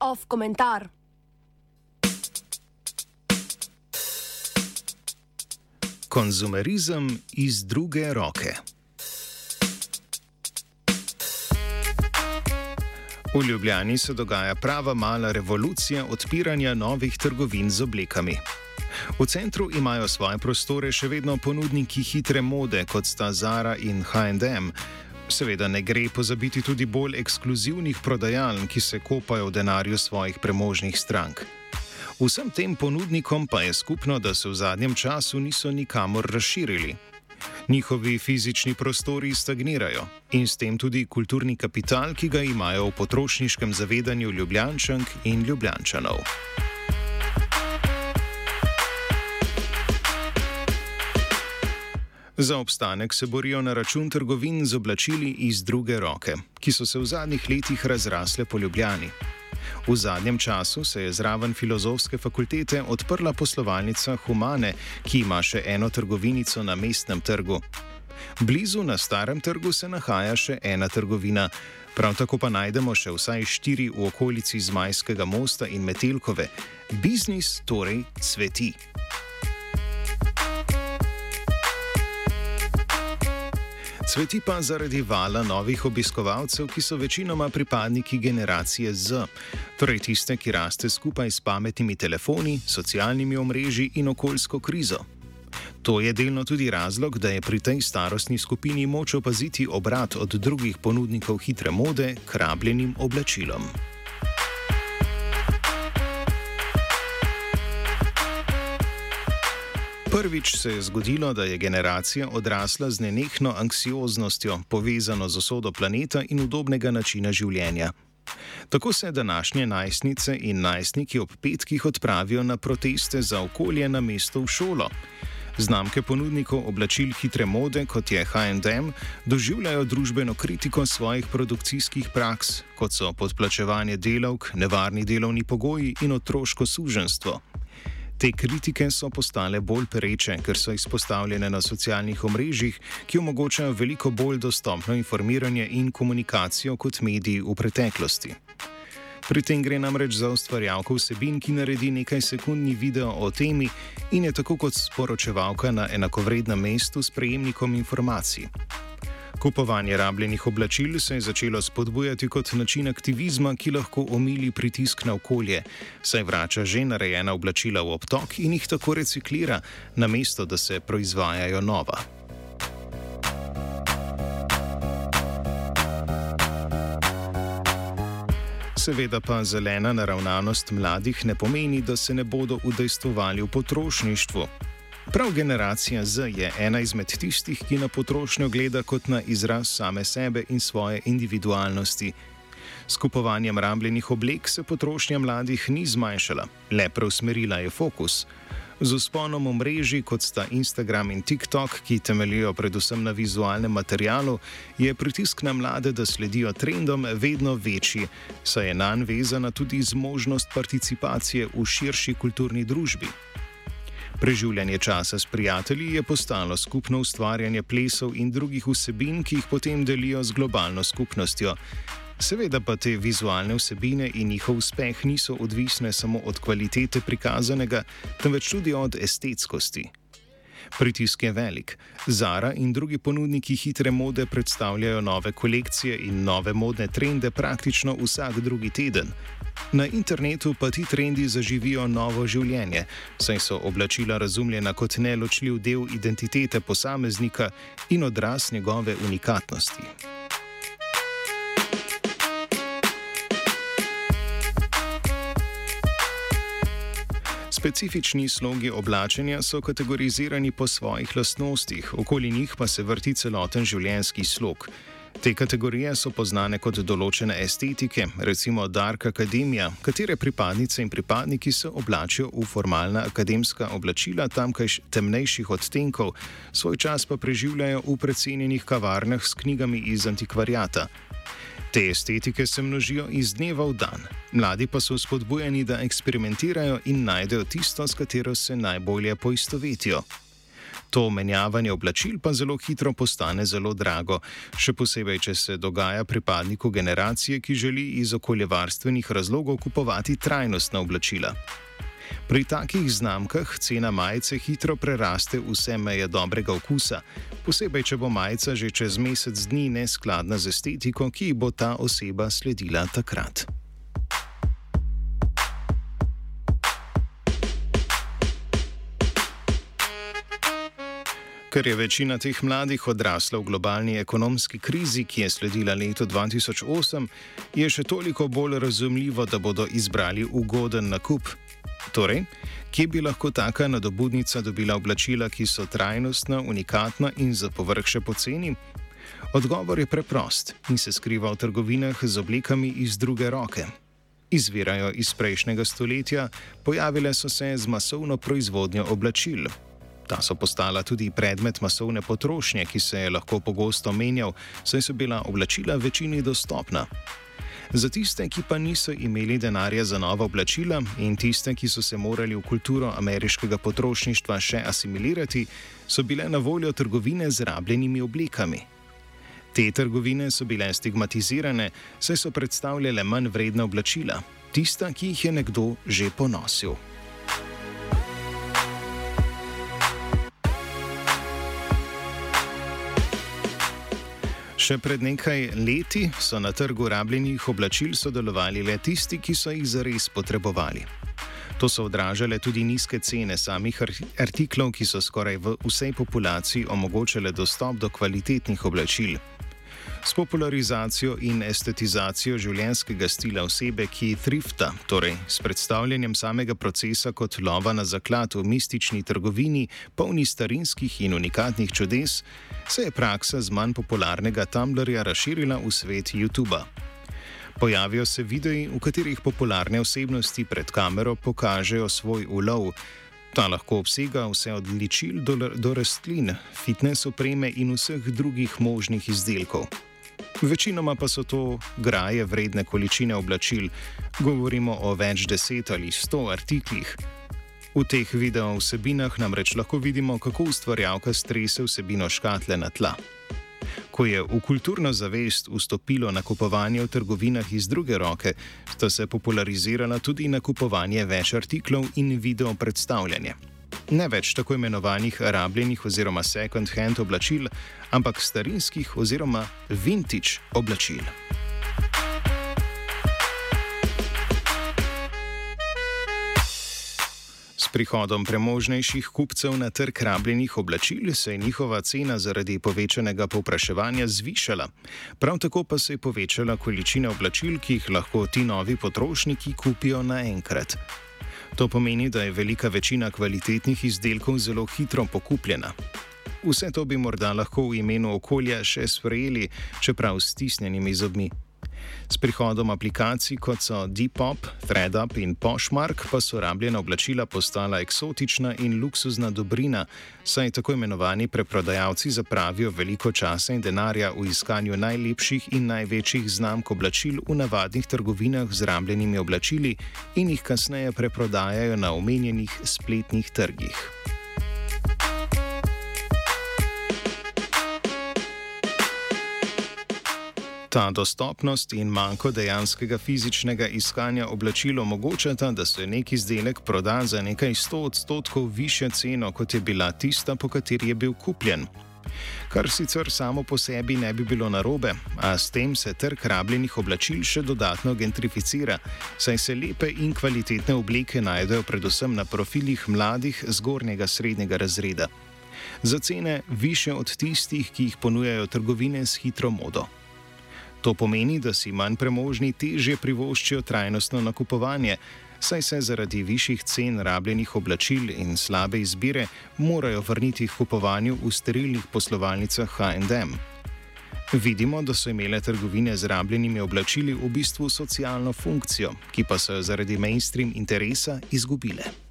Off komentar. Konzumerizem iz druge roke. V Ljubljani se dogaja prava mala revolucija odpiranja novih trgovin z oblekami. V centru imajo svoje prostore še vedno ponudniki hitre mode, kot sta Zara in HM. Seveda ne gre pozabiti tudi bolj ekskluzivnih prodajaln, ki se kopajo v denarju svojih premožnih strank. Vsem tem ponudnikom pa je skupno, da se v zadnjem času niso nikamor razširili. Njihovi fizični prostori stagnirajo in s tem tudi kulturni kapital, ki ga imajo v potrošniškem zavedanju ljubljančank in ljubljančanov. Za obstanek se borijo na račun trgovin z oblačili iz druge roke, ki so se v zadnjih letih razrasle po Ljubljani. V zadnjem času se je zraven filozofske fakultete odprla poslovalnica Humane, ki ima še eno trgovinico na mestnem trgu. Blizu na starem trgu se nahaja še ena trgovina, prav tako pa najdemo še vsaj štiri v okolici Zmajskega mosta in Metelkove. Biznis torej cveti. Cveti pa zaradi vala novih obiskovalcev, ki so večinoma pripadniki generacije Z, torej tiste, ki raste skupaj s pametnimi telefoni, socialnimi omrežji in okoljsko krizo. To je delno tudi razlog, da je pri tej starostni skupini moč opaziti obrat od drugih ponudnikov hitre mode k rabljenim oblačilom. Prvič se je zgodilo, da je generacija odrasla z nenehno anksioznostjo, povezano z osodo planeta in udobnega načina življenja. Tako se današnje najstnice in najstniki ob petkih odpravijo na proteste za okolje na mesto v šolo. Znamke ponudnikov oblačil hitre mode, kot je HM, doživljajo družbeno kritiko svojih produkcijskih praks, kot so podplačevanje delavk, nevarni delovni pogoji in otroško suženstvo. Te kritike so postale bolj pereče, ker so izpostavljene na socialnih omrežjih, ki omogočajo veliko bolj dostopno informiranje in komunikacijo kot mediji v preteklosti. Pri tem gre namreč za ustvarjalko vsebin, ki naredi nekaj sekundni video o temi in je tako kot sporočevalka na enakovrednem mestu s prejemnikom informacij. Kupovanje rabljenih oblačil se je začelo spodbujati kot način aktivizma, ki lahko omili pritisk na okolje, saj vrača že narejena oblačila v obtok in jih tako reciklira, namesto da se proizvajajo nova. Seveda pa zelena naravnanost mladih ne pomeni, da se ne bodo udejstvovali v potrošništvu. Prav generacija Z je ena izmed tistih, ki na potrošnjo gleda kot na izraz same sebe in svoje individualnosti. S kupovanjem rabljenih oblek se potrošnja mladih ni zmanjšala, le preusmerila je fokus. Z usponom omrežij, kot sta Instagram in TikTok, ki temeljijo predvsem na vizualnem materialu, je pritisk na mlade, da sledijo trendom, vedno večji, saj je nanj vezana tudi zmožnost participacije v širši kulturni družbi. Preživljanje časa s prijatelji je postalo skupno ustvarjanje plesov in drugih vsebin, ki jih potem delijo z globalno skupnostjo. Seveda pa te vizualne vsebine in njihov uspeh niso odvisne samo od kvalitete prikazanega, temveč tudi od estetskosti. Pritisk je velik. Zara in drugi ponudniki hitre mode predstavljajo nove kolekcije in nove modne trende praktično vsak drugi teden. Na internetu pa ti trendi zaživijo novo življenje, saj so oblačila razumljena kot neločljiv del identitete posameznika in odraz njegove unikatnosti. Specifični slogi oblačenja so kategorizirani po svojih lastnostih, okoli njih pa se vrti celoten življenjski slog. Te kategorije so poznane kot določene estetike, recimo Dark Academia, katere pripadnice in pripadniki se oblačijo v formalna akademska oblačila tamkajš temnejših odtenkov, svoj čas pa preživljajo v precenjenih kavarnah s knjigami iz antikvariata. Te estetike se množijo iz dneva v dan, mladi pa so spodbujeni, da eksperimentirajo in najdejo tisto, s katero se najbolje poistovetijo. To menjavanje oblačil pa zelo hitro postane zelo drago, še posebej, če se dogaja pripadniku generacije, ki želi iz okoljevarstvenih razlogov kupovati trajnostna oblačila. Pri takih znamkah cena majice hitro preraste vse meje dobrega okusa, posebej, če bo majica že čez mesec dni neskladna z estetiko, ki bo ta oseba sledila takrat. Ker je večina teh mladih odrasla v globalni ekonomski krizi, ki je sledila letu 2008, je še toliko bolj razumljivo, da bodo izbrali ugoden nakup. Torej, kje bi lahko taka nadobudnica dobila oblačila, ki so trajnostna, unikatna in za povrh še poceni? Odgovor je preprost in se skriva v trgovinah z oblikami iz druge roke. Izvirajo iz prejšnjega stoletja, pojavile so se z masovno proizvodnjo oblačil. Ta so postala tudi predmet masovne potrošnje, ki se je lahko pogosto menjal, saj so bila oblačila večini dostopna. Za tiste, ki pa niso imeli denarja za nova oblačila in tiste, ki so se morali v kulturo ameriškega potrošništva še asimilirati, so bile na voljo trgovine z rabljenimi oblikami. Te trgovine so bile stigmatizirane, saj so predstavljale manj vredna oblačila, tista, ki jih je nekdo že ponosil. Še pred nekaj leti so na trgu rabljenih oblačil sodelovali le tisti, ki so jih zares potrebovali. To so odražale tudi nizke cene samih artiklov, ki so skoraj v vsej populaciji omogočale dostop do kvalitetnih oblačil. S popularizacijo in estetizacijo življenjskega stila osebe, ki thrifta, torej s predstavljanjem samega procesa kot lova na zaklad v mistični trgovini, polni starinskih in unikatnih čudes, se je praksa z manj popularnega Tumblrja razširila v svet YouTube. Pojavijo se videi, v katerih popularne osebnosti pred kamero pokažejo svoj ulov. Ta lahko obsega vse od ličil do, do rastlin, fitness opreme in vseh drugih možnih izdelkov. Večinoma pa so to graje vredne količine oblačil, govorimo o več deset ali sto artiklih. V teh video vsebinah namreč lahko vidimo, kako ustvarjalka strese vsebino škatle na tla. Ko je v kulturno zavest vstopilo nakupovanje v trgovinah iz druge roke, sta se popularizirala tudi nakupovanje več artiklov in video predstavljanje ne več tako imenovanih rabljenih oziroma second-hand oblačil, ampak starinskih oziroma vintage oblačil. S prihodom premožnejših kupcev na trg rabljenih oblačil se je njihova cena zaradi povečanega povpraševanja zvišala. Prav tako pa se je povečala količina oblačil, ki jih lahko ti novi potrošniki kupijo naenkrat. To pomeni, da je velika večina kvalitetnih izdelkov zelo hitro pokupljena. Vse to bi morda lahko v imenu okolja še sprejeli, čeprav s stisnjenimi zobmi. S prihodom aplikacij kot so Depop, ThreadUp in Poshmark pa so rabljena oblačila postala eksotična in luksuzna dobrina, saj tako imenovani preprodajalci zapravijo veliko časa in denarja v iskanju najlepših in največjih znamk oblačil v navadnih trgovinah z rabljenimi oblačili in jih kasneje preprodajajo na omenjenih spletnih trgih. Ta dostopnost in manjko dejanskega fizičnega iskanja oblačil omogočata, da se nek izdelek proda za nekaj sto odstotkov više ceno, kot je bila tista, po kateri je bil kupljen. Kar sicer samo po sebi ne bi bilo narobe, a s tem se trg rabljenih oblačil še dodatno gentrificira, saj se lepe in kvalitetne obleke najdejo predvsem na profilih mladih zgornjega srednjega razreda. Za cene više od tistih, ki jih ponujajo trgovine s hitro modo. To pomeni, da si manj premožni težje privoščijo trajnostno nakupovanje, saj se zaradi višjih cen rabljenih oblačil in slabe izbire morajo vrniti k kupovanju v sterilnih poslovalnicah HM. Vidimo, da so imele trgovine z rabljenimi oblačili v bistvu socialno funkcijo, ki pa so jo zaradi mainstream interesa izgubile.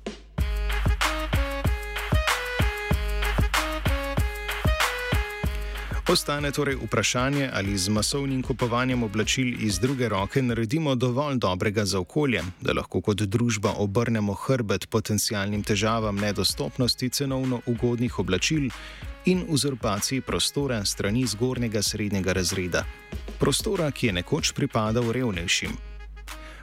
Ostane torej vprašanje, ali z masovnim kupovanjem oblačil iz druge roke naredimo dovolj dobrega za okolje, da lahko kot družba obrnemo hrbet potencijalnim težavam nedostopnosti cenovno ugodnih oblačil in uzurpaciji prostora strani zgornjega srednjega razreda. Prostora, ki je nekoč pripadal revnejšim.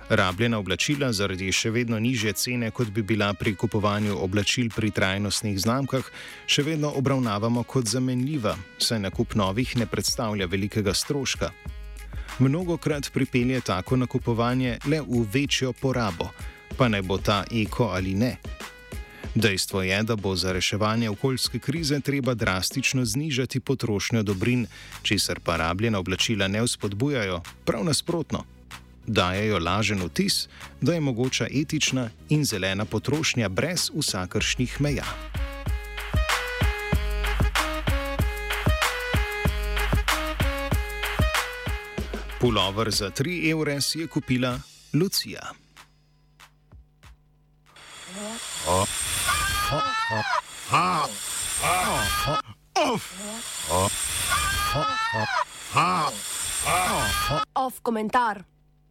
Rabljena oblačila zaradi še vedno nižje cene, kot bi bila pri kupovanju oblačil pri trajnostnih znamkah, še vedno obravnavamo kot zamenljiva, saj nakup novih ne predstavlja velikega stroška. Mnogokrat pripelje tako nakupovanje le v večjo porabo, pa naj bo ta eko ali ne. Dejstvo je, da bo za reševanje okoljske krize treba drastično znižati potrošnjo dobrin, česar pa rabljena oblačila ne vzpodbujajo, prav nasprotno dajejo lažen vtis, da je mogoča etična in zelena potrošnja brez vsakršnih meja. Pulover za 3 evre si je kupila Lucija. Off komentar.